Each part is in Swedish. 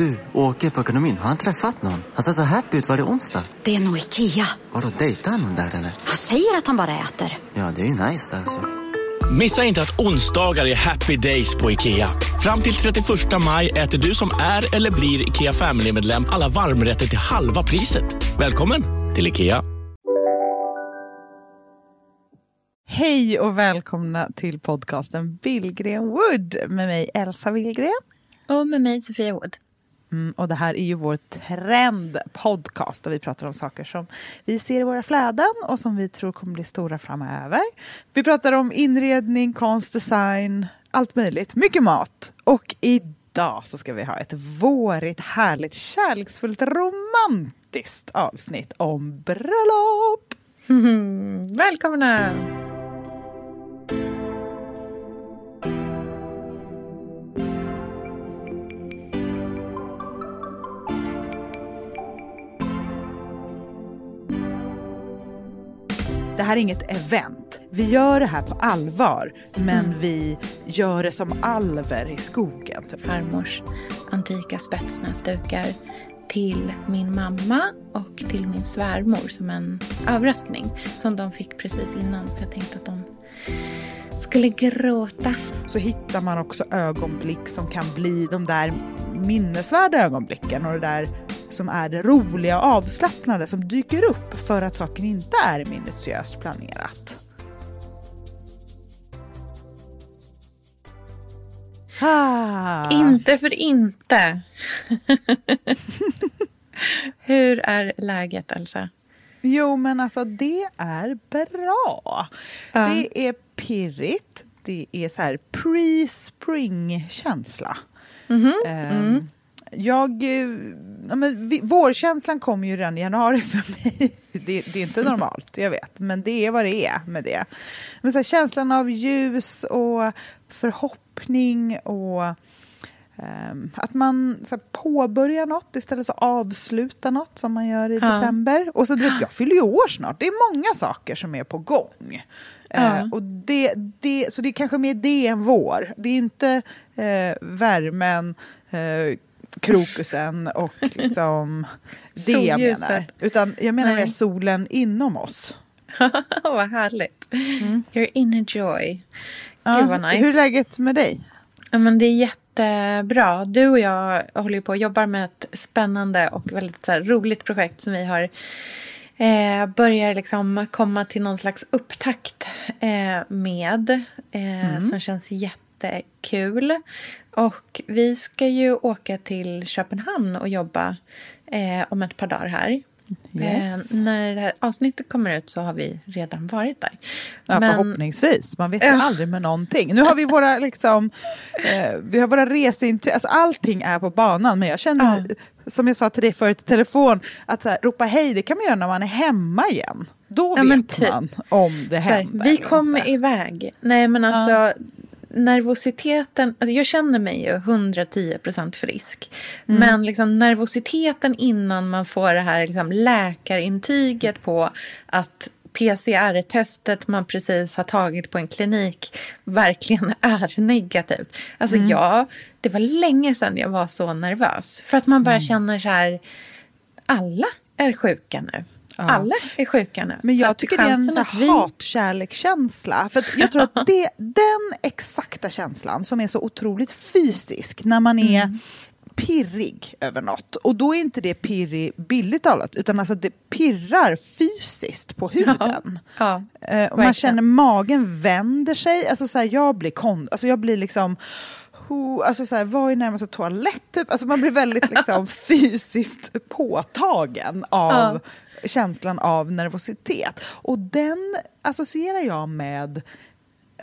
Du, åker på ekonomin. Har han träffat någon? Han ser så happy ut. Var det onsdag? Det är nog Ikea. Har du dejtat någon där eller? Han säger att han bara äter. Ja, det är ju nice där alltså. Missa inte att onsdagar är happy days på IKEA. Fram till 31 maj äter du som är eller blir IKEA Family-medlem alla varmrätter till halva priset. Välkommen till IKEA. Hej och välkomna till podcasten Billgren Wood med mig Elsa Billgren. Och med mig Sofia Wood. Mm, och det här är ju vår trendpodcast där vi pratar om saker som vi ser i våra flöden och som vi tror kommer bli stora framöver. Vi pratar om inredning, konst, design, allt möjligt. Mycket mat. Och idag så ska vi ha ett vårigt, härligt, kärleksfullt, romantiskt avsnitt om bröllop. Mm, välkomna! Det här är inget event. Vi gör det här på allvar, men mm. vi gör det som alver i skogen. Typ. Farmors antika spetsnäsdukar till min mamma och till min svärmor som en överraskning som de fick precis innan för jag tänkte att de skulle gråta. Så hittar man också ögonblick som kan bli de där minnesvärda ögonblicken och det där som är det roliga och avslappnade som dyker upp för att saken inte är minutiöst planerat. Ah. Inte för inte. Hur är läget, Elsa? Jo, men alltså det är bra. Ja. Det är pirrigt. Det är så här pre-spring-känsla. Mm -hmm. um, mm jag, eh, ja, men vi, vårkänslan kommer ju redan i januari för mig. Det, det, är inte normalt, jag vet, men det är vad det är med det. Men så här, känslan av ljus och förhoppning och um, att man så här, påbörjar något istället för att avsluta något som man gör i ja. december. Och så, du vet, jag fyller ju år snart, det är många saker som är på gång. Ja. Uh, och det, det, så det är kanske mer det än vår. Det är inte uh, värmen, uh, krokusen och liksom det jag menar. Utan jag menar med solen inom oss. vad härligt. Mm. Your inner joy. Ja, Gud vad nice. Hur är läget med dig? Ja, men det är jättebra. Du och jag håller på och jobbar med ett spännande och väldigt här, roligt projekt som vi har eh, börjar liksom komma till någon slags upptakt eh, med. Eh, mm. Som känns jättekul. Och vi ska ju åka till Köpenhamn och jobba eh, om ett par dagar här. Yes. Eh, när det här avsnittet kommer ut så har vi redan varit där. Ja, Men, förhoppningsvis. Man vet ju ja. aldrig med någonting. Nu har vi våra, liksom, eh, vi har våra reseintyg. Alltså, allting är på banan. Men jag känner, ja. som jag sa till dig förut i telefon, att här, ropa hej det kan man göra när man är hemma igen. Då ja, vet typ. man om det händer. Vi kommer iväg. Nej men alltså nervositeten, alltså jag känner mig ju 110% frisk. Mm. Men liksom nervositeten innan man får det här liksom läkarintyget på att PCR-testet man precis har tagit på en klinik verkligen är negativt. Alltså mm. jag, det var länge sedan jag var så nervös. För att man bara mm. känner så här, alla är sjuka nu. Ja. Alla är sjuka nu. Men jag tycker det är en vi... hatkärlekskänsla. För jag tror att det, den exakta känslan som är så otroligt fysisk när man är mm. pirrig över något. Och då är inte det pirrig billigt talat, utan alltså det pirrar fysiskt på huden. Ja. Ja, eh, och man känner magen vänder sig. Alltså så här, jag blir kon... Alltså jag blir liksom alltså så här, vad är närmaste toalett? Typ? Alltså man blir väldigt liksom, fysiskt påtagen av känslan av nervositet. Och den associerar jag med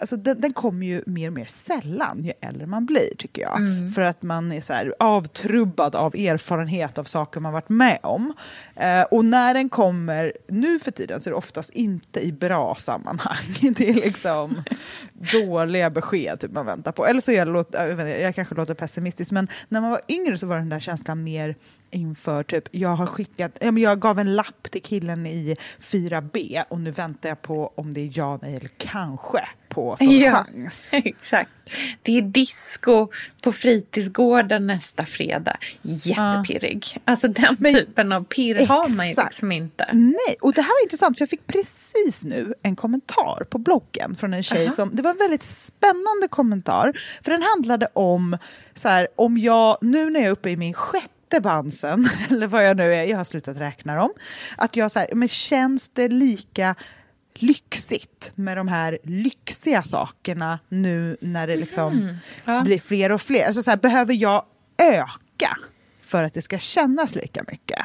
alltså den, den kommer ju mer och mer sällan ju äldre man blir, tycker jag. Mm. För att man är så här avtrubbad av erfarenhet av saker man varit med om. Eh, och när den kommer nu för tiden så är det oftast inte i bra sammanhang. Det är liksom dåliga besked typ, man väntar på. Eller så är jag, låt, jag, vet jag kanske låter pessimistisk, men när man var yngre så var den där känslan mer inför typ, jag har skickat, jag gav en lapp till killen i 4B och nu väntar jag på om det är ja, nej eller kanske på en Ja. chans. Exakt. Det är disco på fritidsgården nästa fredag. Jättepirrig. Alltså den Men- typen av pirr har man ju liksom inte. Nej, och det här var intressant för jag fick precis nu en kommentar på bloggen från en tjej Aha. som, det var en väldigt spännande kommentar, för den handlade om så här, om jag, nu när jag är uppe i min sjätte bansen, eller vad jag nu är, jag har slutat räkna dem, att jag så här, men känns det lika lyxigt med de här lyxiga sakerna nu när det liksom Ja. blir fler och fler? Alltså så här, behöver jag öka för att det ska kännas lika mycket?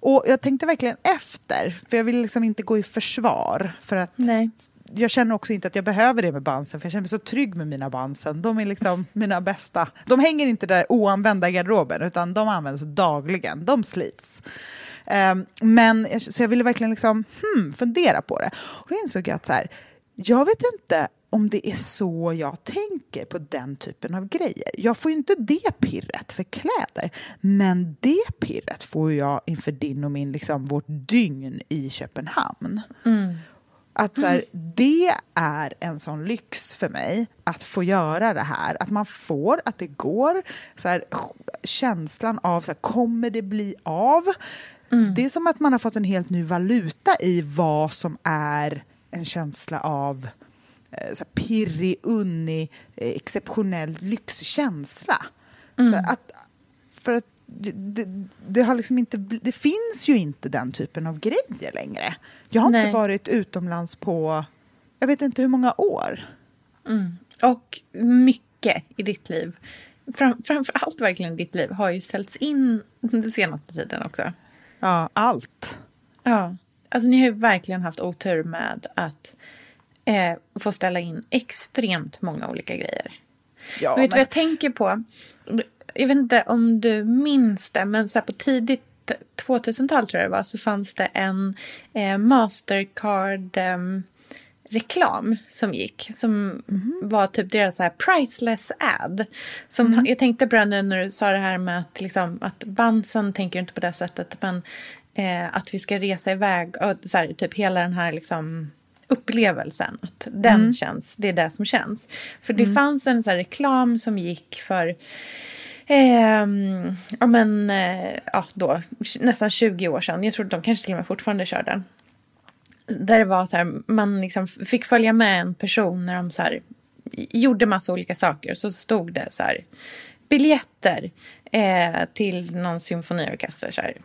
Och jag tänkte verkligen efter, för jag vill liksom inte gå i försvar. För att Nej. Jag känner också inte att jag behöver det med bansen, för jag känner mig så trygg med mina bansen. De är liksom mina bästa. De hänger inte där oanvända i garderoben, utan de används dagligen. De slits. Ehm, men, så jag ville verkligen liksom, hmm, fundera på det. Och då insåg jag att så här, jag vet inte om det är så jag tänker på den typen av grejer. Jag får ju inte det pirret för kläder, men det pirret får jag inför din och min, liksom, vårt dygn i Köpenhamn. Att så här, det är en sån lyx för mig att få göra det här. Att man får, att det går. Så här, känslan av, så här, kommer det bli av? Det är som att man har fått en helt ny valuta i vad som är en känsla av eh, så här, pirrig, unnig, eh, exceptionell lyxkänsla. Så här, att, för att det, det, har liksom inte, det finns ju inte den typen av grejer längre. Jag har Nej. inte varit utomlands på, jag vet inte hur många år. Och mycket i ditt liv, fram, framför allt verkligen i ditt liv, har ju ställts in den senaste tiden också. Ja, allt. Ja, alltså ni har ju verkligen haft otur med att eh, få ställa in extremt många olika grejer. Ja, Men vet men- vad jag tänker på? Jag vet inte om du minns det, men så på tidigt 2000-tal tror jag det var, så fanns det en eh, Mastercard ehm, reklam som gick. Som var typ deras så här priceless ad. Som, Jag tänkte på det nu när du sa det här med att, liksom, att Bansen tänker inte på det sättet. Men eh, att vi ska resa iväg och så här, typ hela den här liksom upplevelsen. Att den känns, det är det som känns. För det fanns en så reklam som gick för Eh, ja, men, eh, ja, då, nästan 20 år sedan. Jag tror de kanske till och med fortfarande kör den. Där det var så här, man liksom fick följa med en person när de så här, gjorde massa olika saker. Så stod det så här, biljetter eh, till någon symfoniorkester. Så här,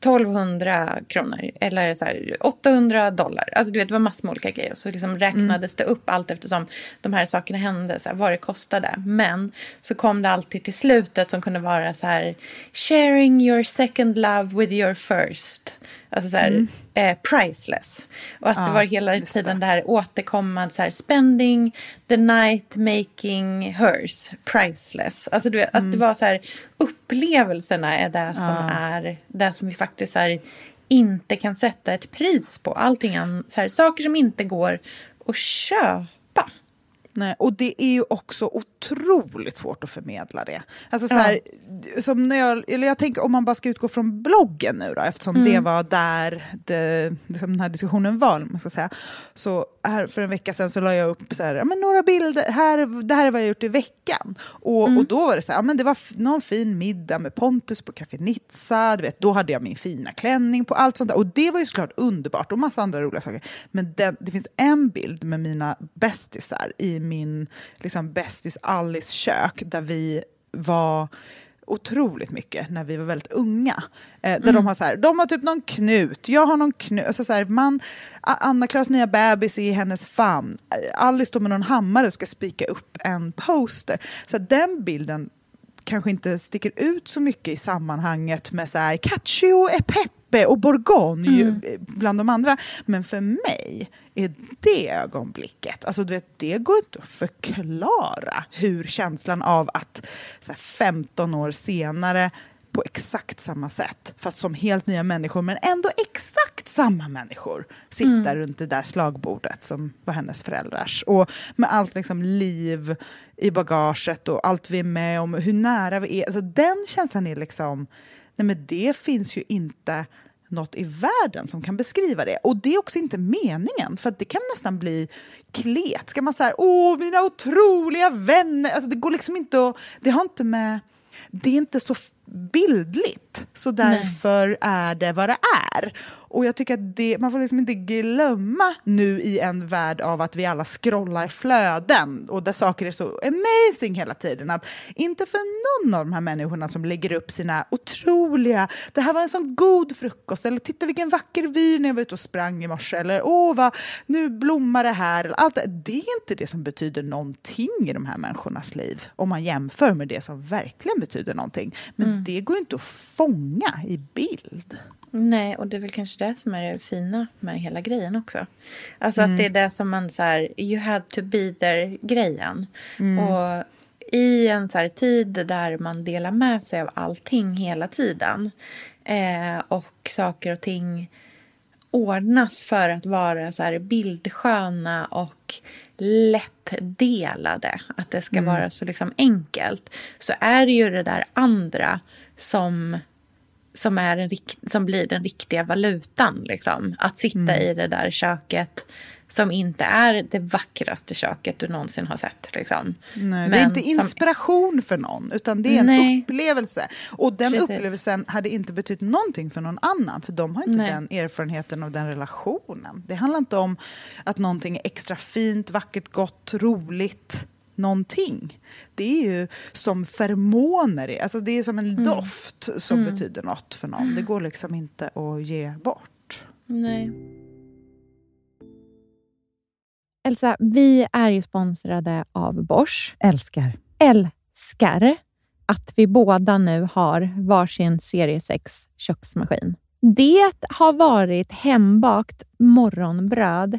1200 kronor eller så här, 800 dollar. Alltså du vet, det var massor med olika grejer. Så liksom räknades det upp allt eftersom de här sakerna hände, så här, vad det kostade. Men så kom det alltid till slutet som kunde vara så här sharing your second love with your first. Alltså så här, eh, priceless. Och att det Ja, var hela tiden det här återkommande så här spending the night making hers priceless. Alltså du vet, att det var så här upplevelserna är det som är det som vi faktiskt här, inte kan sätta ett pris på. Allting an, så här, saker som inte går att köpa. Nej, och det är ju också otroligt svårt att förmedla det. Alltså så här, som när jag, eller jag tänker om man bara ska utgå från bloggen nu då, eftersom det var där det, liksom den här diskussionen var, man ska säga. Så här för en vecka sedan så la jag upp så här, ja, men några bilder, här, det här är vad jag gjort i veckan. Och, och då var det så här, ja, men det var någon fin middag med Pontus på Café Nizza, du vet, då hade jag min fina klänning på, allt sånt där. Och det var ju såklart underbart och massa andra roliga saker. Men den, det finns en bild med mina bästisar i min liksom, bästis Alice kök där vi var otroligt mycket när vi var väldigt unga. Eh, där de har så här, de har typ någon knut, jag har någon knut, alltså så här, man, Anna-Klaras nya bebis är i hennes famn, Eh, Alice står med någon hammare och ska spika upp en poster. Så den bilden kanske inte sticker ut så mycket i sammanhanget med så här, Caccio är pepp Pepe och Bourgogne ju, bland de andra. Men för mig är det ögonblicket, alltså du vet, det går inte att förklara hur känslan av att så här, 15 år senare på exakt samma sätt, fast som helt nya människor, men ändå exakt samma människor sitta runt det där slagbordet som var hennes föräldrars. Och med allt liksom liv i bagaget och allt vi är med om, hur nära vi är. Alltså den känslan är liksom, nej men det finns ju inte något i världen som kan beskriva det. Och det är också inte meningen, för att det kan nästan bli klet. Ska man säga, åh mina otroliga vänner, alltså det går liksom inte att, det har inte med, det är inte så bildligt, så därför är det vad det är. Och jag tycker att det, man får liksom inte glömma nu i en värld av att vi alla scrollar flöden och där saker är så amazing hela tiden. Att inte för någon av de här människorna som lägger upp sina otroliga, det här var en sån god frukost, eller titta vilken vacker vy när jag var ute och sprang i morse, eller åh vad, nu blommar det här. eller Allt, det. det är inte det som betyder någonting i de här människornas liv, om man jämför med det som verkligen betyder någonting. Men det går inte att fånga i bild. Nej, och det är väl kanske det som är det fina med hela grejen också. Alltså att det är det som man så här, you had to be there-grejen. Och i en så här tid där man delar med sig av allting hela tiden eh, och saker och ting ordnas för att vara så här bildsköna och lättdelade. Att det ska vara så liksom enkelt. Så är det ju det där andra som, som, är en, rikt- som blir den riktiga valutan. Liksom. Att sitta i det där köket som inte är det vackraste köket du någonsin har sett. Liksom. Nej, det är inte som- inspiration för någon, utan det är en Nej. upplevelse. Och den Precis. upplevelsen hade inte betytt någonting för någon annan, för de har inte Nej. den erfarenheten och den relationen. Det handlar inte om att någonting är extra fint, vackert, gott, roligt. Någonting. Det är ju som feromoner, alltså det är som en doft som betyder något för någon. Det går liksom inte att ge bort. Nej. Elsa, vi är ju sponsrade av Bosch. Älskar. Älskar att vi båda nu har varsin serie 6 köksmaskin. Det har varit hembakt morgonbröd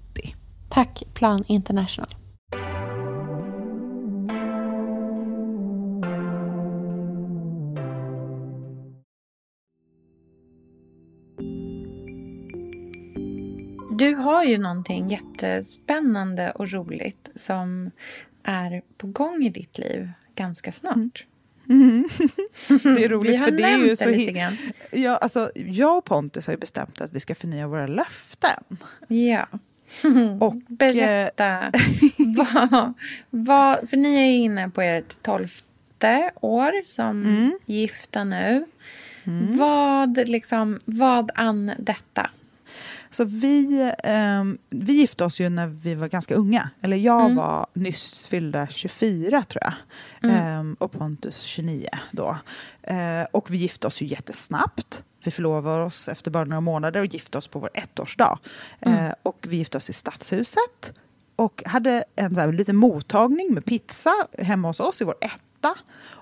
Tack Plan International. Du har ju någonting jättespännande och roligt som är på gång i ditt liv ganska snart. Det är roligt Vi har för det är ju det så lite hi- grann. ja, alltså, Jag och Pontus har ju bestämt att vi ska förnya våra löften. Ja. Och, Berätta. vad, vad, för ni är inne på ert tolfte år som Mm. gifta nu. Vad, liksom, vad an detta? Så vi, ehm, vi gifte oss ju när vi var ganska unga. Eller jag Mm. var nyss fyllda 24 tror jag. Ehm, och Pontus 29 då. Eh, och vi gifte oss ju jättesnabbt. Vi förlovade oss efter bara några månader och gifte oss på vår ettårsdag. Eh, och vi gifte oss i Stadshuset. Och hade en så här, liten mottagning med pizza hemma hos oss i vår etta.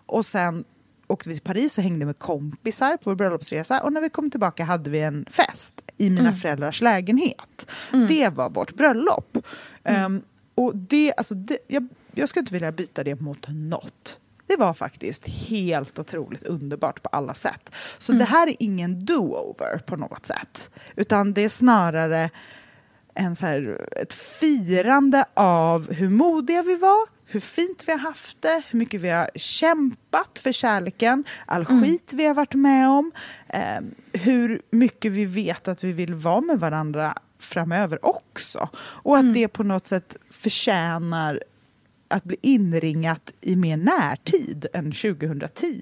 Och sen åkte vi till Paris och hängde med kompisar på vår bröllopsresa. Och när vi kom tillbaka hade vi en fest i mina föräldrars lägenhet. Det var vårt bröllop. Ehm, och det, alltså det, jag, jag skulle inte vilja byta det mot något. Det var faktiskt helt otroligt underbart på alla sätt. Så det här är ingen do-over på något sätt. Utan det är snarare en så här, ett firande av hur modiga vi var, hur fint vi har haft det, hur mycket vi har kämpat för kärleken, all Mm. skit vi har varit med om, eh, hur mycket vi vet att vi vill vara med varandra framöver också. Och Mm. att det på något sätt förtjänar att bli inringat i mer närtid än 2010.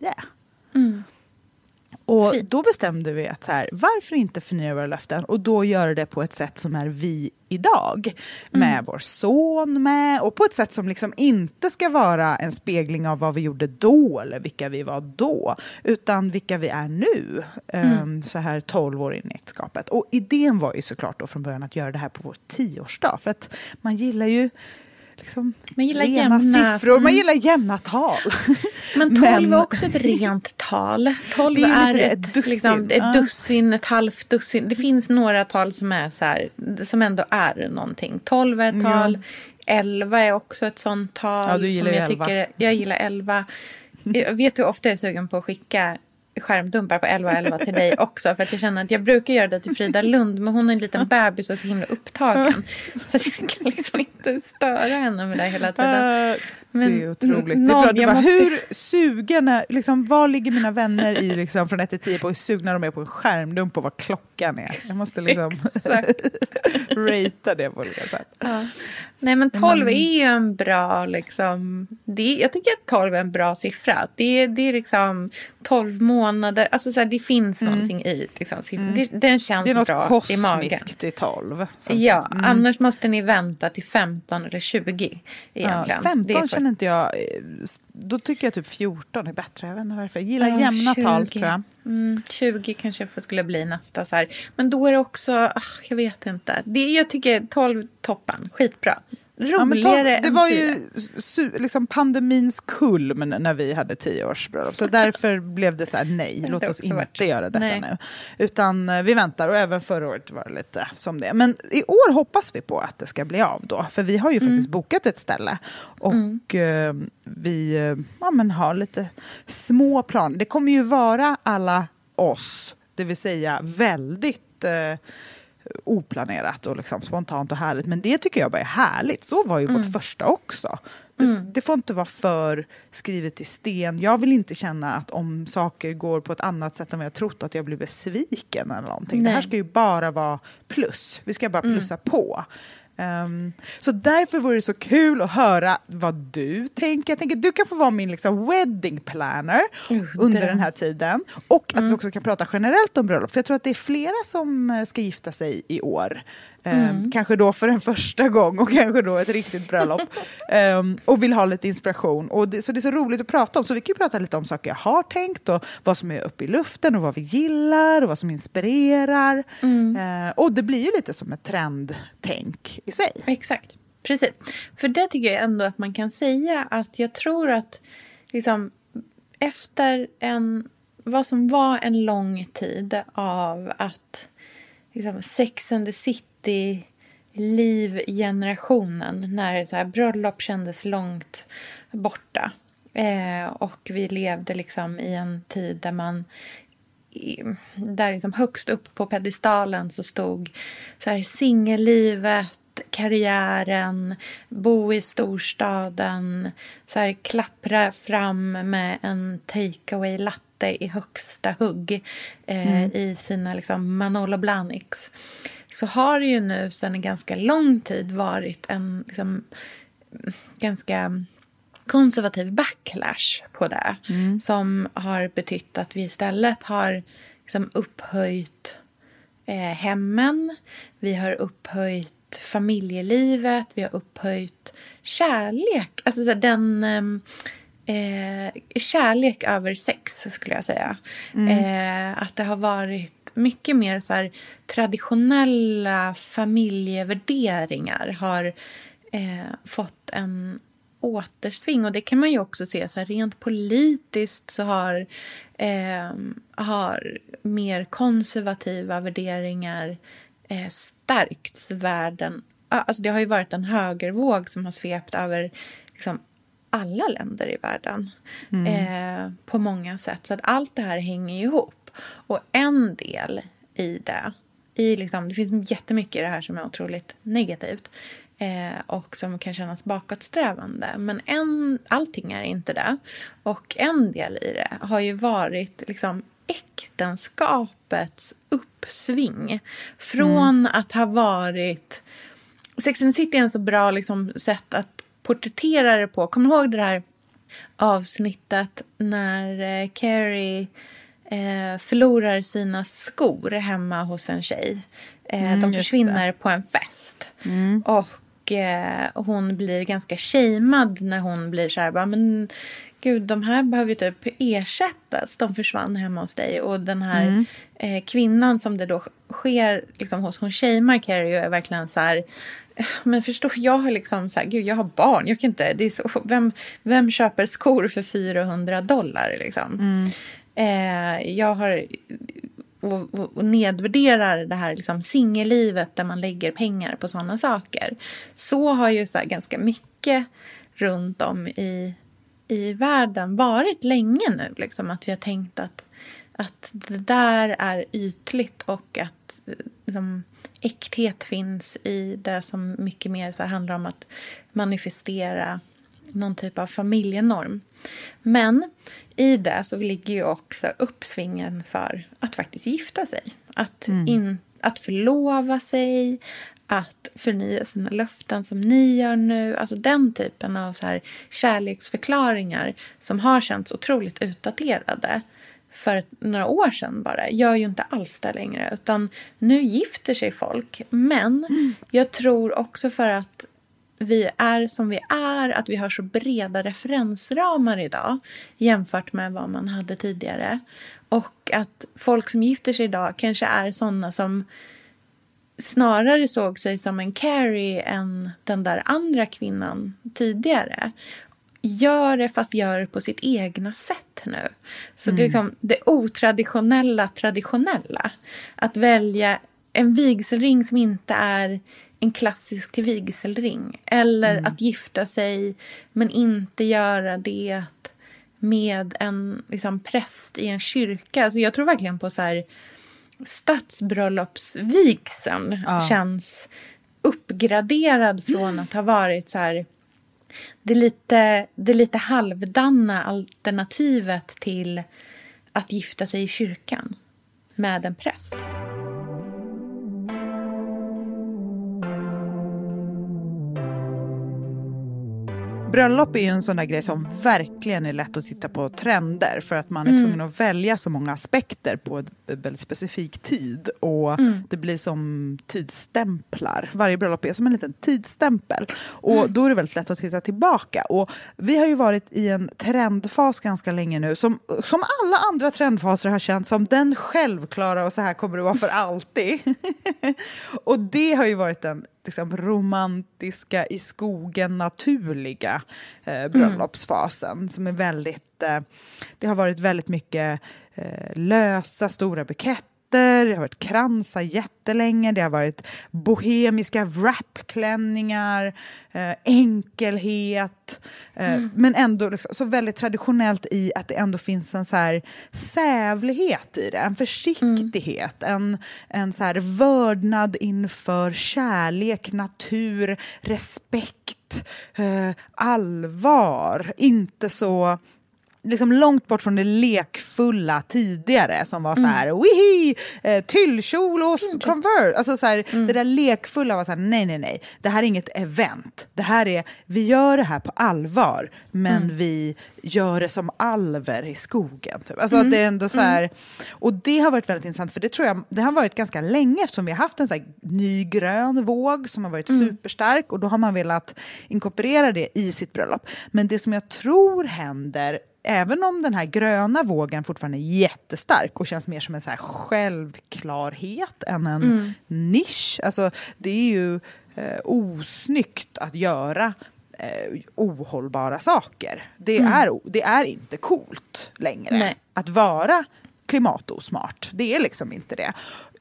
Och Fint. då bestämde vi att så här, varför inte förnya våra löften och då göra det på ett sätt som är vi idag. Med vår son med och på ett sätt som liksom inte ska vara en spegling av vad vi gjorde då eller vilka vi var då. Utan vilka vi är nu, ehm, så här 12 år in i äktenskapet. Och idén var ju såklart då från början att göra det här på vår tioårsdag. För att man gillar ju liksom Man gillar rena jämna- siffror, man Mm. gillar jämna tal. Men 12 Men- är också ett rent tal. 12 Det är är, ett, dussin, liksom, ett dussin, ett halvt dussin. Det finns några tal som är så här, som ändå är någonting. 12 är ett tal. 11 är också ett sånt tal. Ja, du gillar som jag, 11. tycker, jag gillar 11. Jag vet hur ofta jag är sugen på att skicka skärmdumpar på 11.11 till dig också. För att jag känner att jag brukar göra det till Frida Lund. Men hon är en liten bebis och är så himla upptagen. Så jag kan liksom inte störa henne med det hela tiden. Eh, men det är otroligt. Det är någon- bra. Du bara, måste- Hur sugen är, liksom, vad ligger mina vänner i liksom, från 1 till 10 på hur sugna de är på en skärmdump på vad klockan är? Jag måste liksom ratea det på olika sätt. Ja. Nej men 12 är ju en bra liksom. Det, jag tycker att 12 är en bra siffra. Det, det är liksom 12 månader. Alltså så här, det finns någonting i liksom, siffran. Det, den känns Det är något bra i magen. kosmiskt i 12. som Ja, mm. annars måste ni vänta till 15 eller 20 Ja, egentligen. 15 Det är känner inte jag... eh, Då tycker jag typ 14 är bättre. Jag vet inte varför. Jag gillar Ja, jämna 20. tal tror jag. Mm, 20 kanske skulle bli nästa. Så här. Men då är det också, ah, jag vet inte. Det, jag tycker 12 toppen, skitbra. Ja, Roligare tolv- det än var 10. ju su, liksom pandemins kulm när vi hade tioårsbröllop. Så därför blev det så här, nej, Det låt oss inte varit. göra detta Nej. nu. Utan eh, vi väntar och även förra året var det lite som det. Men i år hoppas vi på att det ska bli av då. För vi har ju Mm. faktiskt bokat ett ställe. Och eh, vi eh, ja, men har lite små planer. Det kommer ju vara alla oss, det vill säga väldigt eh, oplanerat och liksom spontant och härligt. Men det tycker jag bara är härligt. Så var ju vårt första också. Det, det får inte vara för skrivet i sten. Jag vill inte känna att om saker går på ett annat sätt än vad jag trott att jag blir besviken eller någonting. Det här Nej. ska ju bara vara plus. Vi ska bara plussa på. Ehm, så därför vore det så kul att höra vad du tänker. Jag tänker du kan få vara min liksom, wedding planner under dröm. den här tiden. Och att vi också kan prata generellt om bröllop. För jag tror att det är flera som eh, ska gifta sig i år. Ehm, Kanske då för en första gång och kanske då ett riktigt bröllop. Ehm, och vill ha lite inspiration. Och det, så det är så roligt att prata om. Så vi kan prata lite om saker jag har tänkt och vad som är uppe i luften och vad vi gillar och vad som inspirerar. Ehm, och det blir ju lite som ett trendtänk i sig. Exakt, precis. För det tycker jag ändå att man kan säga att jag tror att liksom, efter en, vad som var en lång tid av att liksom, Sex and the City livgenerationen när så här, bröllop kändes långt borta. Eh, och vi levde liksom i en tid där man där liksom högst upp på pedestalen så stod så här singellivet, karriären, bo i storstaden, så här klappra fram med en takeaway latte i högsta hugg eh, i sina liksom Manolo Blahniks. Så har det ju nu sedan en ganska lång tid varit en liksom, ganska konservativ backlash på det. Som har betytt att vi istället har liksom upphöjt eh, hemmen. Vi har upphöjt familjelivet. Vi har upphöjt kärlek. Alltså den... ehm, Eh, kärlek över sex, skulle jag säga. Eh, att det har varit mycket mer så här, traditionella familjevärderingar har eh, fått en återsving. Och det kan man ju också se så här, rent politiskt så har, eh, har mer konservativa värderingar eh, stärkts världen. Alltså det har ju varit en högervåg som har svept över liksom, alla länder i världen eh, på många sätt. Så att allt det här hänger ihop. Och en del i det, i liksom, det finns jättemycket i det här som är otroligt negativt. eh, och som kan kännas bakåtsträvande. Men en, allting är inte det. Och en del i det har ju varit liksom äktenskapets uppsving. Från att ha varit... Sex and the City är en så bra liksom, sätt att porträttera det på. Kommer du ihåg det här avsnittet när eh, Carrie eh, förlorar sina skor hemma hos en tjej? Eh, Mm, de försvinner på en fest. Och eh, hon blir ganska shamead när hon blir så här, bara, men gud, de här behöver ju typ ersättas. De försvann hemma hos dig. Och den här eh, kvinnan som det då sker liksom, hos, hon shamear Carrie är verkligen så här, men förstår, jag har liksom så här, gud jag har barn, jag kan inte, det är så, vem, vem köper skor för 400 dollar liksom? Eh, jag har, och, och, nedvärderar det här liksom singellivet där man lägger pengar på sådana saker. Så har ju så här ganska mycket runt om i, i världen varit länge nu. Liksom, att vi har tänkt att, att det där är ytligt och att liksom, äkthet finns i det som mycket mer så här, handlar om att manifestera någon typ av familjenorm. Men i det så ligger ju också uppsvingen för att faktiskt gifta sig. Att, in, att förlova sig, att förnya sina löften som ni gör nu. Alltså den typen av så här kärleksförklaringar som har känts otroligt utdaterade för några år sedan bara, gör ju inte alls det längre. Utan nu gifter sig folk. Men jag tror också för att vi är som vi är, att vi har så breda referensramar idag jämfört med vad man hade tidigare. Och att folk som gifter sig idag kanske är sådana som snarare såg sig som en Carrie än den där andra kvinnan tidigare. Gör det fast gör det på sitt egna sätt nu. Så det är liksom det otraditionella traditionella. Att välja en vigselring som inte är en klassisk vigselring. Eller att gifta sig men inte göra det med en liksom, präst i en kyrka. Alltså jag tror verkligen på så här stadsbröllopsvigseln Ja. känns uppgraderad från att ha varit så här det lite, det lite halvdanna alternativet till att gifta sig i kyrkan med en präst. Bröllop är ju en sån där grej som verkligen är lätt att titta på trender för att man är tvungen att välja så många aspekter på en väldigt specifik tid. Och Det blir som tidsstämplar. Varje bröllop är som en liten tidsstämpel. Och Då är det väldigt lätt att titta tillbaka. Och Vi har ju varit i en trendfas ganska länge nu som, som alla andra trendfaser har känts som den självklara och så här kommer det vara för alltid. och det har ju varit den liksom, romantiska, i skogen naturliga eh, bröllopsfasen som är väldigt... Eh, det har varit väldigt mycket eh, lösa, stora buketter det har varit kransar jättelänge, det har varit bohemiska wrapklänningar, eh, enkelhet, eh, men ändå liksom, så väldigt traditionellt i att det ändå finns en så här sävlighet i det, en försiktighet, en, en så här vördnad inför kärlek, natur, respekt, eh, allvar, inte så liksom långt bort från det lekfulla tidigare som var så här, wihi, eh, tyllkjol och mm, Converse. Alltså så här, Det där lekfulla var så här, nej, nej, nej, det här är inget event. Det här är, vi gör det här på allvar, men vi gör det som alver i skogen. Typ. Alltså att det är ändå så här, och det har varit väldigt intressant, för det tror jag, det har varit ganska länge eftersom vi har haft en så här ny grön våg som har varit superstark och då har man velat inkorporera det i sitt bröllop. Men det som jag tror händer även om den här gröna vågen fortfarande är jättestark och känns mer som en så här självklarhet än en nisch. Alltså, det är ju eh, osnyggt att göra eh, ohållbara saker. Det, är, det är inte coolt längre Nej. att vara klimatosmart. Det är liksom inte det.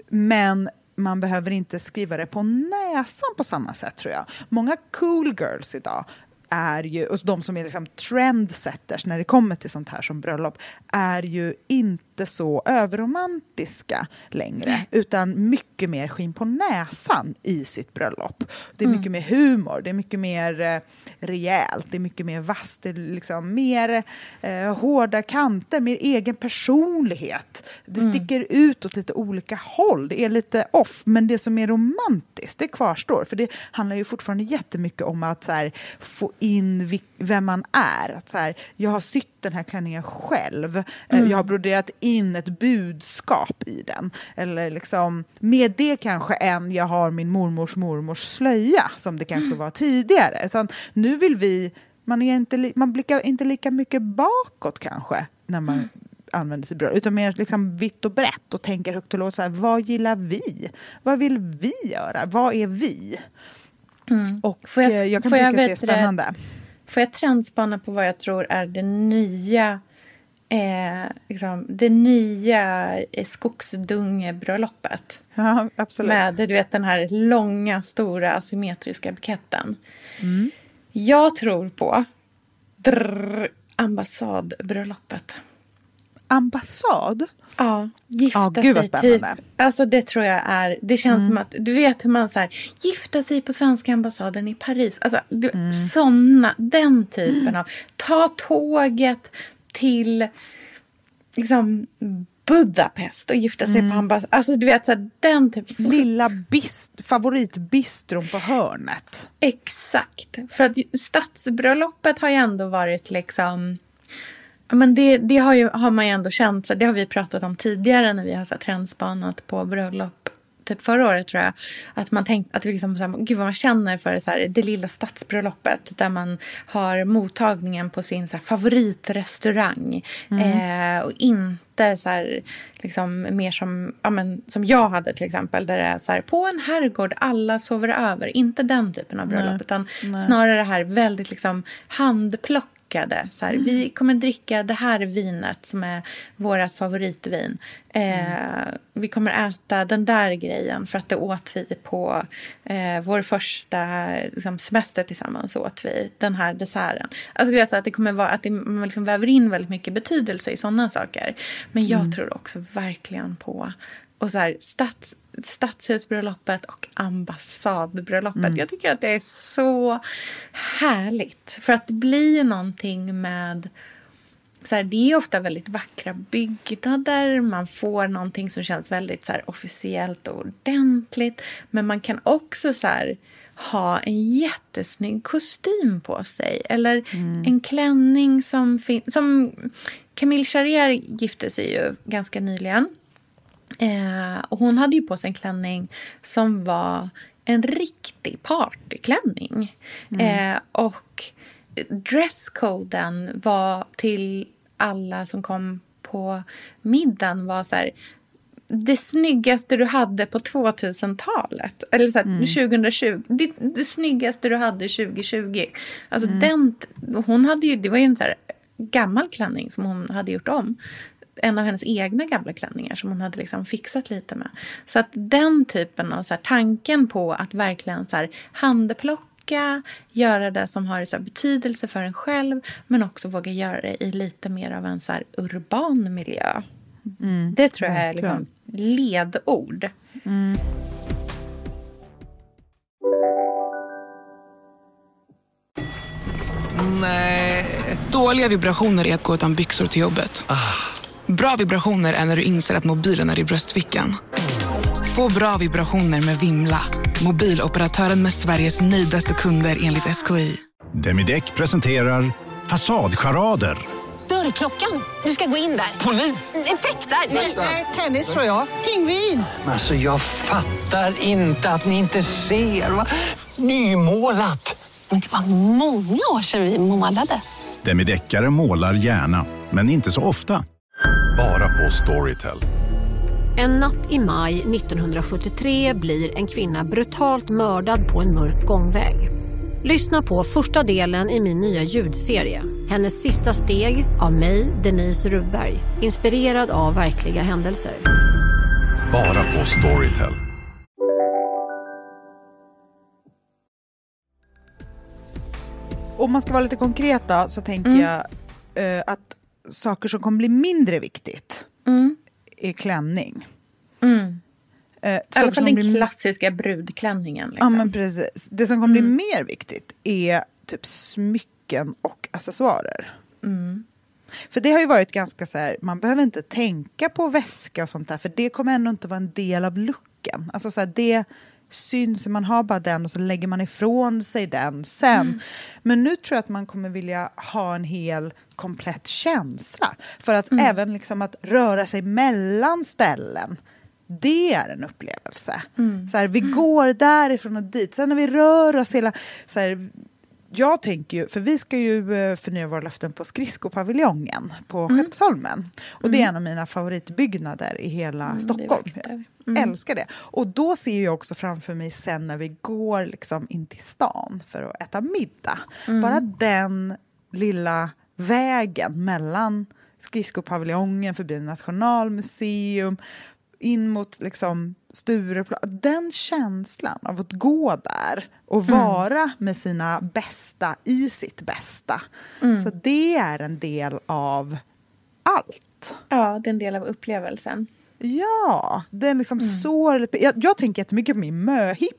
Men man behöver inte skriva det på näsan på samma sätt tror jag. Många cool girls idag är ju, och de som är liksom trendsetters när det kommer till sånt här som bröllop, är ju inte inte så överromantiska längre utan mycket mer skinn på näsan i sitt bröllop. Det är mycket mer humor, det är mycket mer eh, rejält, det är mycket mer vasst, det är liksom mer eh, hårda kanter, mer egen personlighet. Det sticker ut åt lite olika håll, det är lite off, men det som är romantiskt, det kvarstår. För det handlar ju fortfarande jättemycket om att här, få in vi- vem man är. Att så här, jag har sytt den här klänningen själv. Eh, Jag har broderat in ett budskap i den. Eller liksom, med det kanske än jag har min mormors mormors slöja, som det kanske var tidigare. Så nu vill vi, man, är inte, man blickar inte lika mycket bakåt kanske, när man använder sig bröllop, utan mer liksom vitt och brett och tänker högt och lågt. Så här, vad gillar vi? Vad vill vi göra? Vad är vi? Och Får jag- eh, jag kan tycka jag att det är det- spännande. Får jag trendspana på vad jag tror är det nya eh, liksom, det nya eh, skogsdungebröllopet? Ja, absolut. Med du vet, den här långa, stora asymmetriska buketten. Jag tror på drr, ambassadbröllopet. Ambassad? Ja, gifta Ja, gud sig spännande. typ. Alltså det tror jag är, det känns som att, du vet hur man så här, gifta sig på svenska ambassaden i Paris. Alltså du, såna, den typen av, ta tåget till liksom Budapest och gifta sig på ambassaden. Alltså du vet så här, den typen. Lilla bist, favoritbistron på hörnet. Exakt. För att stadsbröllopet har ju ändå varit liksom... Men det, det har, ju, har man ju ändå känt, så det har vi pratat om tidigare när vi har så här, trendspanat på bröllop. Typ förra året tror jag. Att man tänkte att vi liksom, så här, gud vad man känner för så här, det lilla stadsbröllopet. Där man har mottagningen på sin så här, favoritrestaurang. Eh, och inte så här, liksom, mer som, ja, men, som jag hade till exempel. Där det är så här, på en herrgård, alla sover över. Inte den typen av bröllop. Utan snarare det här väldigt liksom, handplockade. Så här, Vi kommer dricka det här vinet som är vårt favoritvin. Eh, Vi kommer äta den där grejen för att det åt vi på eh, vår första liksom, semester tillsammans. åt vi den här desserten. Alltså, du vet, att det kommer vara att det, man liksom väver in väldigt mycket betydelse i sådana saker. Men jag tror också verkligen på och så här, stats, stadshusbröllopet och ambassadbröllopet. Jag tycker att det är så härligt. För att det blir någonting med... Så här, det är ofta väldigt vackra byggnader. Man får någonting som känns väldigt så här, officiellt och ordentligt. Men man kan också så här, ha en jättesnygg kostym på sig. Eller en klänning som finns... Som Camille Charrier gifte sig ju ganska nyligen. Eh, och hon hade ju på sig en klänning som var en riktig partyklänning. Eh, och dresscoden var till alla som kom på middagen var så här det snyggaste du hade på 2000-talet. Eller så här, 2020. Det, det snyggaste du hade 2020. Alltså den, hon hade ju, det var ju en så här gammal klänning som hon hade gjort om. En av hennes egna gamla klänningar som hon hade liksom fixat lite med. Så att den typen av så här, tanken på att verkligen så här, handplocka, göra det som har så här, betydelse för en själv men också våga göra det i lite mer av en så här, urban miljö. det tror jag är liksom, ledord. Dåliga vibrationer är att gå utan byxor till jobbet. Bra vibrationer är när du inser att mobilen är i bröstfickan. Få bra vibrationer med Vimla. Mobiloperatören med Sveriges nöjdaste kunder enligt SKI. Demideck presenterar Fasadcharader. Dörrklockan. Du ska gå in där. Polis? Effektar? Nej, tennis tror jag. Pingvin. Alltså jag fattar inte att ni inte ser. Va? Nymålat! Men det var många år sedan vi målade. Demideckare målar gärna, men inte så ofta. På Storytel. En natt i maj 1973 blir en kvinna brutalt mördad på en mörk gångväg. Lyssna på första delen i min nya ljudserie. Hennes sista steg av mig, Denise Rubberg. Inspirerad av verkliga händelser. Bara på Storytel. Om man ska vara lite konkret då, så tänker jag eh, att saker som kommer bli mindre viktigt är klänning. Mm. Eh, I alla fall den klassiska brudklänningen. Ja, Liksom. men precis. Det som kommer Mm. bli mer viktigt är typ smycken och accessoarer. Mm. För det har ju varit ganska så här, man behöver inte tänka på väska och sånt där, för det kommer ändå inte vara en del av looken. Alltså så här, det syns, man har bara den och så lägger man ifrån sig den sen. Mm. Men nu tror jag att man kommer vilja ha en hel komplett känsla. För att Mm. även liksom att röra sig mellan ställen, det är en upplevelse. Mm. Så här, vi går därifrån och dit. Sen när vi rör oss hela... Så här, jag tänker ju, för vi ska ju eh, förnya våra löften på skridskopaviljongen på Mm. Skeppsholmen. Och det är en av mina favoritbyggnader i hela Mm, det Stockholm. Jag Mm. älskar det. Och då ser jag också framför mig sen när vi går liksom in till stan för att äta middag. Mm. Bara den lilla vägen mellan skridskopaviljongen förbi Nationalmuseum in mot liksom Stureplan. Den känslan av att gå där och Mm. vara med sina bästa i sitt bästa. Mm. Så det är en del av allt. Ja, det är en del av upplevelsen. Ja, det är liksom Mm. så... Jag, jag tänker jättemycket på min möhippa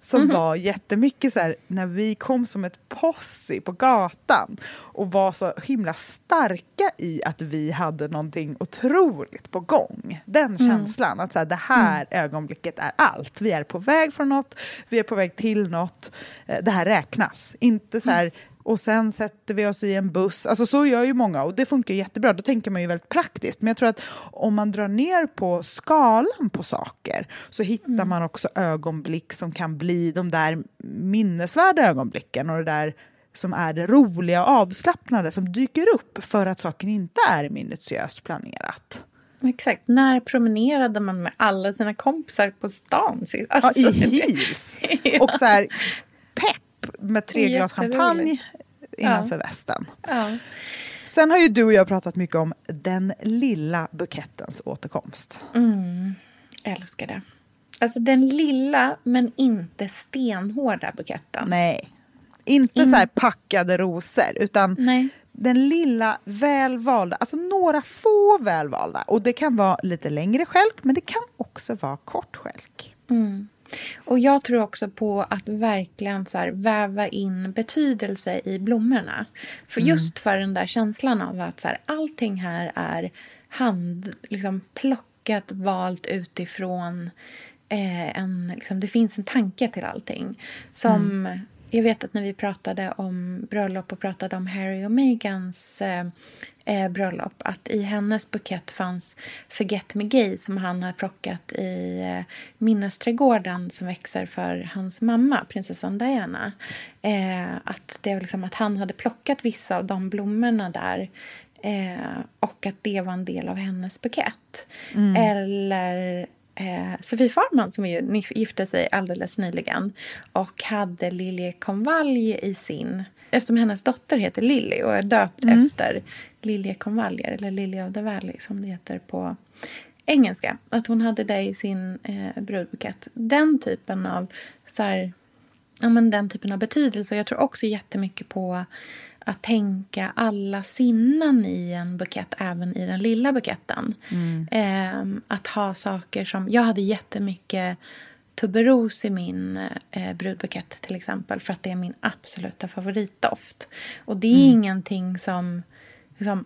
som Mhm. var jättemycket så här när vi kom som ett posse på gatan och var så himla starka i att vi hade någonting otroligt på gång. Den Mm. känslan att så här, det här ögonblicket är allt. Vi är på väg från något, vi är på väg till något. Eh, Det här räknas. Inte så här och sen sätter vi oss i en buss. Alltså så gör ju många och det funkar jättebra. Då tänker man ju väldigt praktiskt. Men jag tror att om man drar ner på skalan på saker så hittar man också ögonblick som kan bli de där minnesvärda ögonblicken och det där som är det roliga och avslappnade som dyker upp för att saken inte är minutiöst planerat. Exakt. När promenerade man med alla sina kompisar på stan sist? Ja, Alltså, I heels. Och så här pepp med tre glas champagne innanför Ja. västen. Ja. Sen har ju du och jag pratat mycket om den lilla bukettens återkomst. Mm. Älskar det. Alltså den lilla men inte stenhårda buketten. Nej. Inte In- så här packade rosor, utan Nej. den lilla välvalda, alltså några få välvalda. Och det kan vara lite längre skälk, men det kan också vara kort skälk. Mm. Och jag tror också på att verkligen så här väva in betydelse i blommorna. För Mm. just för den där känslan av att så här, allting här är hand, liksom plockat, valt utifrån eh, en, liksom, det finns en tanke till allting. Som, jag vet att när vi pratade om bröllop och pratade om Harry och Megans eh, eh, bröllop att i hennes bukett fanns Forget Me Gay som han har plockat i eh, minnesträdgården som växer för hans mamma, prinsessan Diana. Eh, att, det var liksom att han hade plockat vissa av de blommorna där eh, och att det var en del av hennes bukett. Mm. Eller eh, Sofie Farman som ju gifte sig alldeles nyligen och hade liljekonvalj i sin... Eftersom hennes dotter heter Lily och är döpt Mm. efter liljekonvaljer, eller Lily of the Valley som det heter på engelska. Att hon hade det i sin eh, brudbukett. Den typen av så här, ja, men den typen av betydelse. Jag tror också jättemycket på att tänka alla sinnen i en bukett, även i den lilla buketten. Ehm, att ha saker som... Jag hade jättemycket tuberos i min eh, brudbukett till exempel för att det är min absoluta favoritdoft. Och det är ingenting som... Liksom,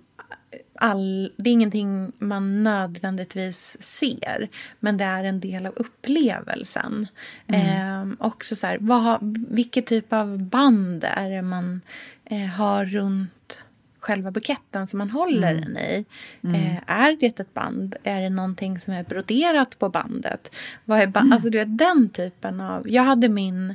all, det är ingenting man nödvändigtvis ser, men det är en del av upplevelsen. Ehm, också så här, vad, vilket typ av band är det man eh, har runt själva buketten som man håller Mm. den i? Mm. Eh, är det ett band? Är det någonting som är broderat på bandet? Vad är ba- Mm. Alltså du vet, den typen av... Jag hade min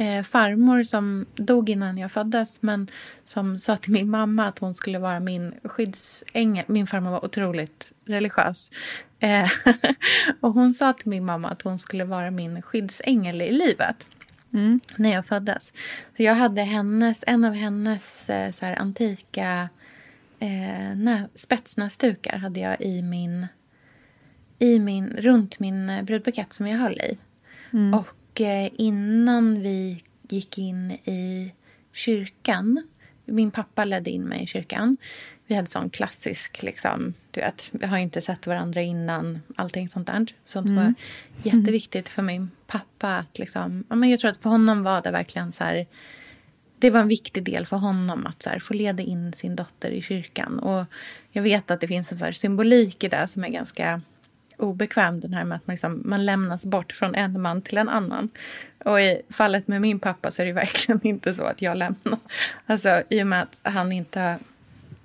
eh, farmor som dog innan jag föddes men som sa till min mamma att hon skulle vara min skyddsängel. Min farmor var otroligt religiös. Eh, och hon sa till min mamma att hon skulle vara min skyddsängel i livet när jag föddes. Så jag hade hennes, en av hennes eh, så här, antika eh, nä, spetsnäsdukar hade jag i min, i min, runt min eh, brudbukett som jag höll i. Mm. Och innan vi gick in i kyrkan, min pappa ledde in mig i kyrkan. Vi hade sån klassisk liksom, du vet, vi har inte sett varandra innan. Allting sånt där. Sånt Mm. var jätteviktigt för min pappa. Att liksom, men jag tror att för honom var det verkligen så här... Det var en viktig del för honom att så här, få leda in sin dotter i kyrkan. Och jag vet att det finns en så symbolik i det som är ganska obekväm. Den här med att man, liksom, man lämnas bort från en man till en annan. Och i fallet med min pappa så är det verkligen inte så att jag lämnar. Alltså i och med att han inte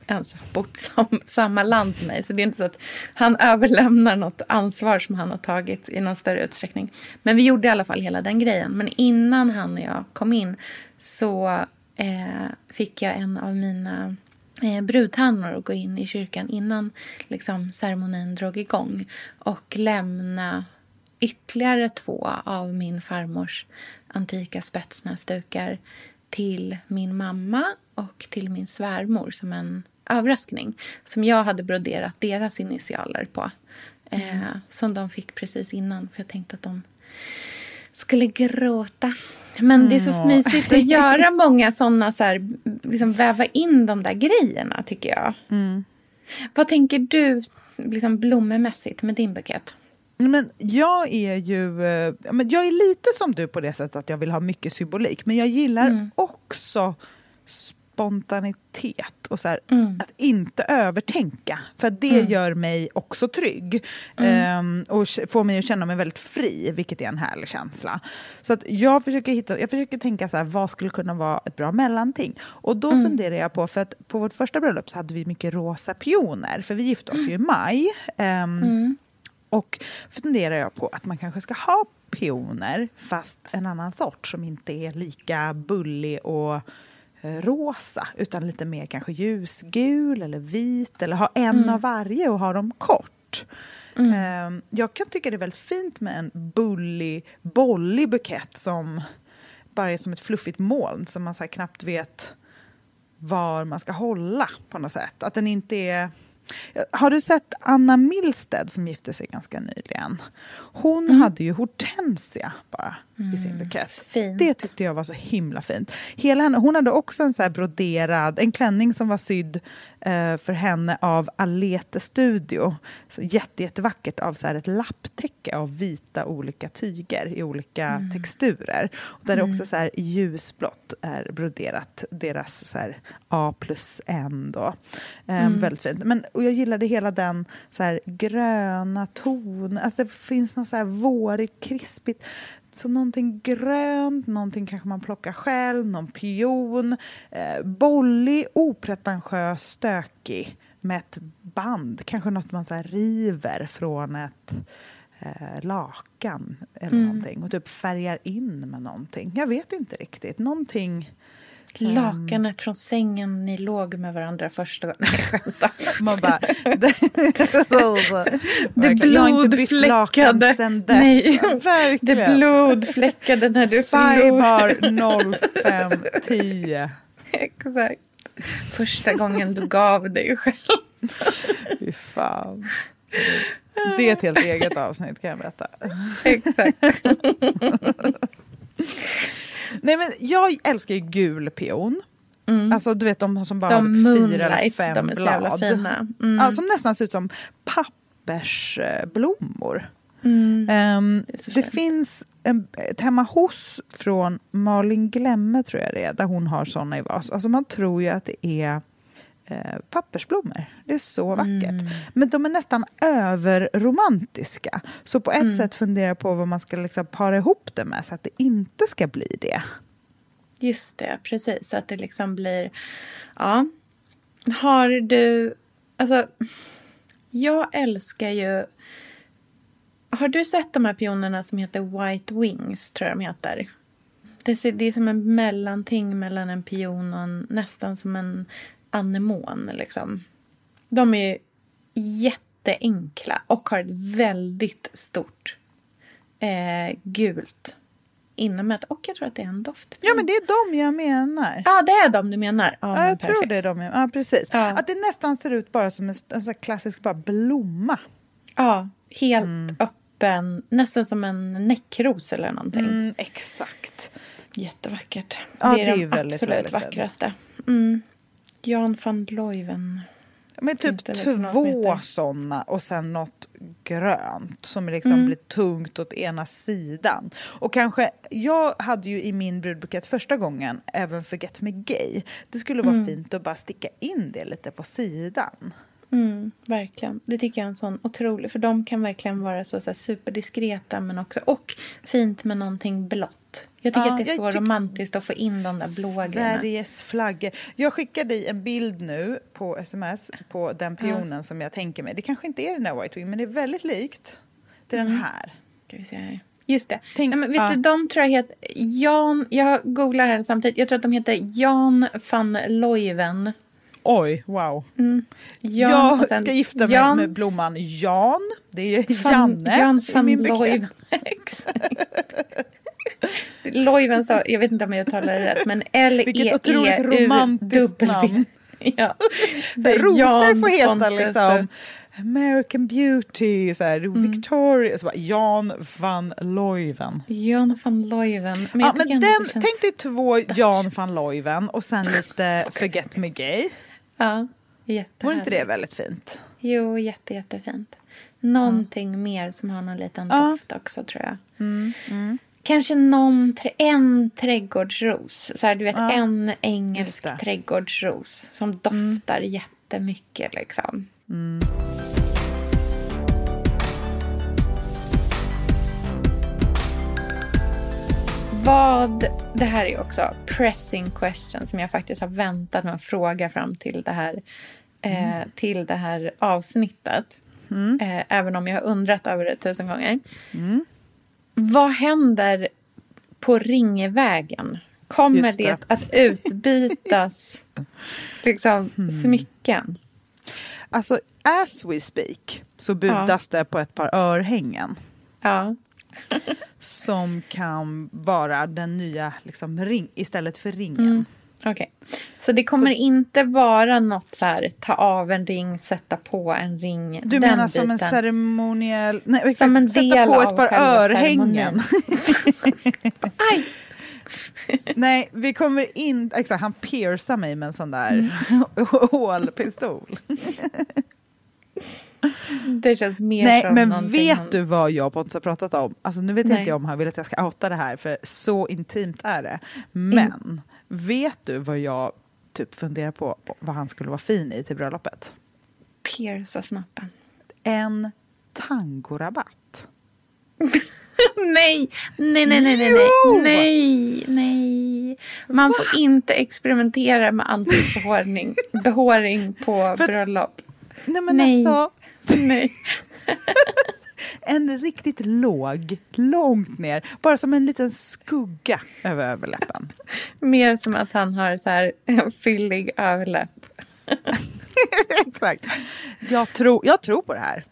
ens har bott i sam, samma land som mig. Så det är inte så att han överlämnar något ansvar som han har tagit i någon större utsträckning. Men vi gjorde i alla fall hela den grejen. Men innan han och jag kom in så eh, fick jag en av mina eh, brudtärnor att gå in i kyrkan innan liksom, ceremonin drog igång och lämna ytterligare två av min farmors antika spetsnäsdukar till min mamma och till min svärmor som en överraskning som jag hade broderat deras initialer på. Eh, som de fick precis innan, för jag tänkte att de skulle gråta. Men det är så Mm. mysigt att göra många såna, så här, liksom väva in de där grejerna tycker jag. Mm. Vad tänker du liksom blommemässigt med din bukett? Men jag är ju eh, men jag är lite som du på det sättet att jag vill ha mycket symbolik. Men jag gillar Mm. också spontanitet och så här, Mm. att inte övertänka. För det Mm. gör mig också trygg. Mm. Ehm, och får mig att känna mig väldigt fri, vilket är en härlig känsla. Så att jag, försöker hitta, jag försöker tänka så här, vad skulle kunna vara ett bra mellanting. Och då Mm. funderar jag på, för att på vårt första bröllop så hade vi mycket rosa pioner. För vi gifte oss ju i maj. Mm. och funderar jag på att man kanske ska ha pioner fast en annan sort som inte är lika bullig och rosa utan lite mer kanske ljusgul eller vit eller ha en Mm. av varje och ha dem kort. Eh, Jag kan tycka det är väldigt fint med en bullig, bollig bukett som bara är som ett fluffigt moln som man så knappt vet var man ska hålla på något sätt. Att den inte är... Har du sett Anna Milstead som gifte sig ganska nyligen? Hon hade ju hortensia bara i sin bukett. fint. Det tyckte jag var så himla fint. Hela henne, hon hade också en så broderad, en klänning som var sydd eh, för henne av Alete Studio. Så jätte, jättevackert av så ett lapptäcke av vita olika tyger i olika texturer. Och där det också så här ljusblått är broderat deras så A plus N då. Eh, Mm. Väldigt fint. Men, och jag gillade hela den så här gröna ton. Alltså det finns något så här vårigt, krispigt. Så någonting grönt, någonting kanske man plockar själv, någon pion. Eh, bollig, opretentiös, stökig med ett band. Kanske något man så här river från ett eh, lakan eller Mm. någonting och typ färgar in med någonting. Jag vet inte riktigt. Någonting... ehm, Lakanet från sängen ni låg med varandra första gången. Nej, skämtar. Man bara... Det har inte bytt lakan blodfläckade. sen dess. Nej, Verkligen. det blodfläckade när du Spybar förlorade. 0510. Exakt. Första gången du gav dig själv. Fy fan. Det är ett helt eget avsnitt kan jag berätta. Exakt. Nej, men jag älskar ju gul pion. Alltså du vet de som bara De har typ fyra eller fem de är så blad. jävla fina. Mm. Ja, som nästan ser ut som pappersblommor. Mm. Så det fint. finns en, ett hemma hos från Malin Glemme tror jag det är, där hon har såna i vas. Alltså man tror ju att det är eh, pappersblommor. Det är så vackert. Mm. Men de är nästan överromantiska. Så på ett Mm. sätt funderar jag på vad man ska liksom para ihop det med så att det inte ska bli det. Just det, precis. Så att det liksom blir... Ja. Har du... Alltså, jag älskar ju... Har du sett de här pionerna som heter White Wings, tror jag de heter? Det, ser, det är som en mellanting mellan en pion och en, nästan som en anemon. Liksom. De är jätteenkla och har ett väldigt stort eh, gult inomhut. Och jag tror att det är en doft. Ja, men det är de jag menar. Ja, det är de du menar. Ja, Ja, men jag tror perfekt. det är de. jag- Ja, precis. Ja. Att det nästan ser ut bara som en, en här klassisk bara blomma. Ja, helt Mm. öppen. Nästan som en näckros eller någonting. Mm, exakt. Jättevackert. Ja, det är, det är de ju väldigt, absolut väldigt vackraste. Mm. Jan van Leuven. Med typ Inte två såna och sen något grönt som liksom Mm. blir tungt åt ena sidan. Och kanske, jag hade ju i min brudbukett första gången även Forget Me Gay. Det skulle vara Mm. fint att bara sticka in det lite på sidan. Mm, verkligen. Det tycker jag är en sån otrolig... För de kan verkligen vara så, så superdiskreta men också... Och fint med någonting blått. Jag tycker Ja, att det är så romantiskt att få in de där blå grejerna. Sveriges flaggor. Jag skickar dig en bild nu på sms på den pionen som jag tänker mig. Det kanske inte är den där White Wing, men det är väldigt likt till den här. Ska vi se här. Just det. Tänk- Nej, men vet ja. du, de tror jag heter Jan... Jag googlar här samtidigt. Jag tror att de heter Jan van Leuven. Oj, wow. Mm. Jan, jag sen ska gifta mig Jan med blomman Jan. Det är Janne Jan i van min bukett. Leuven. Leuven, så, jag vet inte om jag uttalar det rätt, men L-E-E-U-W. Ja. Så här, rosor Jan får heta Pontus liksom American Beauty, så här, Mm. Victoria, så bara Jan van Leuven. Jan van Leuven. Men ja, men den, känns- Tänk dig två Jan van Leuven och sen lite Forget Me Gay. Ja. Vore inte det väldigt fint? Jo, jätte, jättefint. Någonting mer som har någon liten Ja. doft också tror jag. Mm, mm. Kanske någon, en trädgårdsros. Så här, du vet, Ja, en engelsk trädgårdsros som doftar jättemycket. Liksom. Mm. Vad, det här är också pressing question som jag faktiskt har väntat med att fråga fram till det här, eh, till det här avsnittet. Eh, även om jag har undrat över det tusen gånger. Vad händer på Ringvägen? Kommer det. det. att utbytas liksom, smycken? Alltså, as we speak så budas det på ett par örhängen. Ja. som kan vara den nya liksom, ring istället för ringen. Mm. Okej. Så det kommer inte vara något så här, ta av en ring, sätta på en ring. Du menar som en biten. ceremoniell... Nej, exakt, Som en sätta del på av ett par örhängen. Aj! Nej, vi kommer in... Exakt, han piercar mig med en sån där Mm. hålpistol. Det känns mer Nej, som men vet han- du vad jag och Pontus har pratat om? Alltså nu vet Nej. inte jag om han vill att jag ska outa det här, för så intimt är det. Men vet du vad jag typ funderar på, vad han skulle vara fin i till bröllopet? Pierca snoppen. En tangorabatt. nej, nej, nej, nej, nej, nej, Jo! nej, nej. Man får inte experimentera med ansiktsbehåring behåring på bröllop. Nej men Nej. alltså, Nej. En riktigt låg, långt ner, bara som en liten skugga över överläppen. Mer som att han har så här en fyllig överläpp. Exakt. Jag tror, jag tror på det här.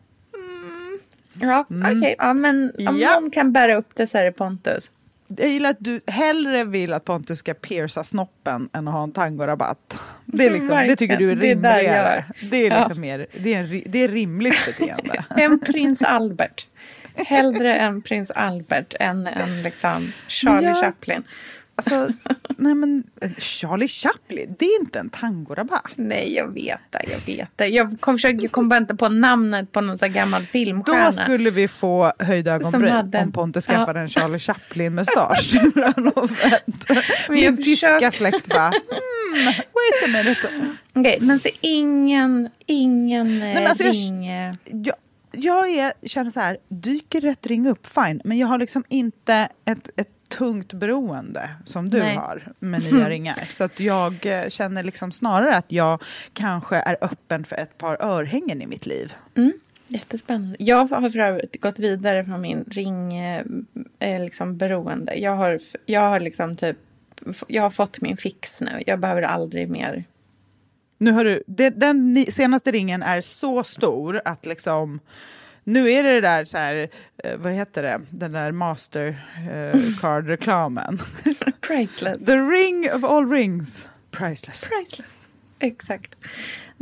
Ja, okej. Ja, men om Mm. Ja. någon kan bära upp det så är det Pontus. Jag gillar att du hellre vill att Pontus ska pierca snoppen än att ha en tangorabatt. Det, är liksom, det tycker du är rimligare. Det är, Ja. liksom mer, det, är, det är rimligt beteende. En prins Albert. Hellre en prins Albert än en liksom Charlie jag- Chaplin. Alltså, nej men Charlie Chaplin, det är inte en tangorabatt. Nej, jag vet det. Jag vet det. Jag kom, försökte- jag kom bara inte på namnet på någon sån gammal filmstjärna. Då skulle vi få höjda ögonbryn hade om Pontus Ja. skaffade en Charlie Chaplin-mustasch. Jag Min tyska försöker- släkt bara, hmm, wait a minute. Okej, men så ingen, ingen Nej, men alltså jag- ring... eh, Jag, jag är, känner så här, dyker rätt ring upp, fine. Men jag har liksom inte ett, ett tungt beroende som du Nej. har med nya ringar. Så att jag eh, känner liksom snarare att jag kanske är öppen för ett par örhängen i mitt liv. Mm, jättespännande. Jag har för övrigt gått vidare från min ring eh, eh, liksom beroende. Jag har, jag har liksom typ jag har fått min fix nu. Jag behöver aldrig mer. Nu har du, det, den senaste ringen är så stor att liksom nu är det det där så här, eh, vad heter det, den där Mastercard-reklamen. Priceless. The ring of all rings. Priceless. Priceless. exakt.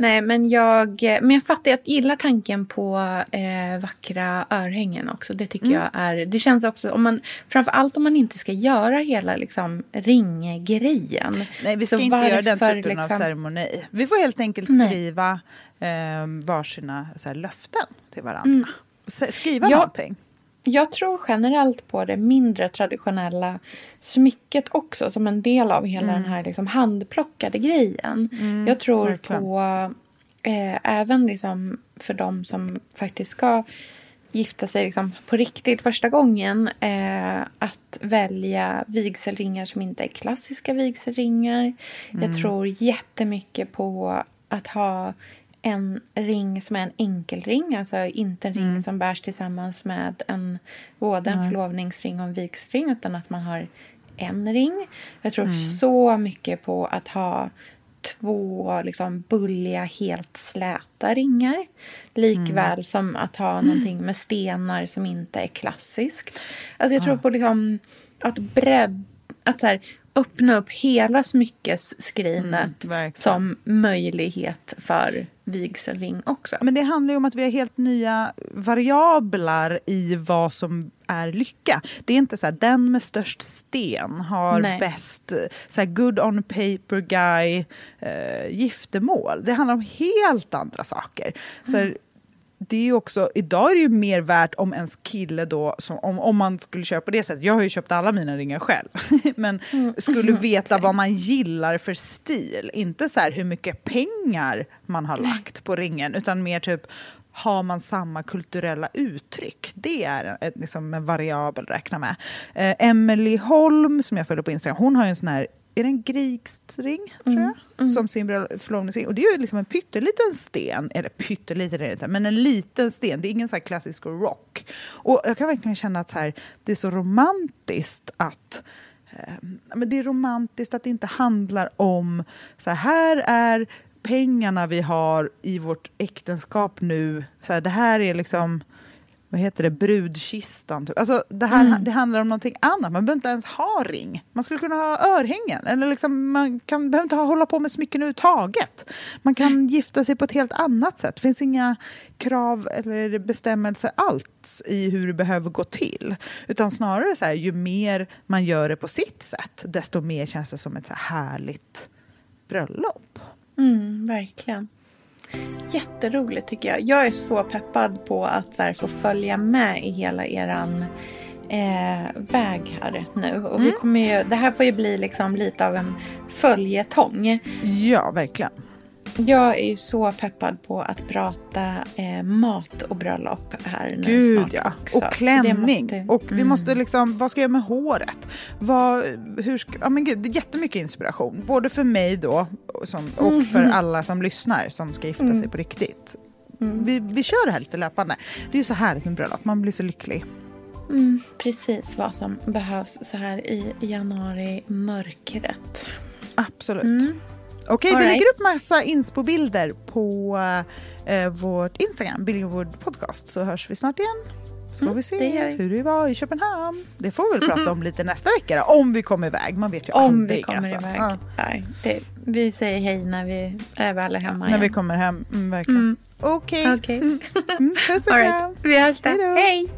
Nej, men jag, men jag fattar, jag gillar tanken på eh, vackra örhängen också. Det tycker Mm. jag är, det känns också, om man, framförallt om man inte ska göra hela liksom ringgrejen. Nej, vi ska inte göra den varför, typen av liksom- ceremoni. Vi får helt enkelt Nej. skriva eh, varsina så här, löften till varandra. Mm. Skriva Ja. någonting. Jag tror generellt på det mindre traditionella smycket också som en del av hela Mm. den här liksom handplockade grejen. Mm, jag tror verkligen. på, eh, även liksom för de som faktiskt ska gifta sig liksom på riktigt första gången, eh, att välja vigselringar som inte är klassiska vigselringar. Jag Mm. tror jättemycket på att ha en ring som är en enkelring, alltså inte en ring Mm. som bärs tillsammans med en, både en Nej. förlovningsring och en vigselring, utan att man har en ring. Jag tror Mm. så mycket på att ha två liksom bulliga, helt släta ringar. Likväl Mm. som att ha någonting med stenar som inte är klassiskt. Alltså jag tror på liksom att bredd, att så här, öppna upp hela smyckesskrinet Mm, som möjlighet för vigselring också. Men det handlar ju om att vi har helt nya variabler i vad som är lycka. Det är inte så här, den med störst sten har Nej. bäst så här, good on paper guy eh, giftermål. Det handlar om helt andra saker. Så här, det är ju också, idag är det ju mer värt om ens kille då, som, om, om man skulle köpa på det sättet, jag har ju köpt alla mina ringar själv, men skulle veta vad man gillar för stil. Inte så hur mycket pengar man har lagt på ringen, utan mer typ har man samma kulturella uttryck? Det är ett, liksom en variabel att räkna med. Eh, Emily Holm, som jag följer på Instagram, hon har ju en sån här är det en grigstring, tror jag? Som sin förlovningsring. Och det är ju liksom en pytteliten sten, eller pytteliten är det inte, men en liten sten. Det är ingen så här klassisk rock. Och jag kan verkligen känna att så här, det är så romantiskt att eh, men det är romantiskt att det inte handlar om så här, här är pengarna vi har i vårt äktenskap nu. Så här, det här är liksom vad heter det, brudkistan. Typ. Alltså, det, här, Mm. det handlar om någonting annat. Man behöver inte ens ha ring. Man skulle kunna ha örhängen. Eller liksom, man kan, behöver inte ha, hålla på med smycken överhuvudtaget. Man kan gifta sig på ett helt annat sätt. Det finns inga krav eller bestämmelser alls i hur det behöver gå till. Utan snarare så här, ju mer man gör det på sitt sätt, desto mer känns det som ett så här härligt bröllop. Mm, verkligen. Jätteroligt tycker jag. Jag är så peppad på att så här, få följa med i hela eran eh, väg här nu. Och vi Mm. kommer ju, det här får ju bli liksom lite av en följetong. Ja, verkligen. Jag är så peppad på att prata eh, mat och bröllop här nu Gud snart ja. också. Och klänning. Måste- Och vi Mm. måste liksom, vad ska jag göra med håret? Vad, hur ska, ja men gud, det är jättemycket inspiration. Både för mig då och som, och för Mm. alla som lyssnar som ska gifta Mm. sig på riktigt. Vi, vi kör det här lite löpande. Det är ju så härligt med bröllop, man blir så lycklig. Mm, precis vad som behövs så här i januari-mörkret. Absolut. Okej, vi All right. lägger upp massa inspo-bilder på eh, vårt Instagram, Billingwood Podcast, så hörs vi snart igen. Så får Mm, vi se det vi. hur det var i Köpenhamn. Det får vi väl prata om lite nästa vecka då, om vi kommer iväg. Man vet ju Om aldrig. vi kommer alltså. iväg. Ja. Nej, det, vi säger hej när vi är väl hemma När igen. vi kommer hem, mm, verkligen. Mm. Okej. Okej. Mm, puss och kram. Vi hörs då. Hej!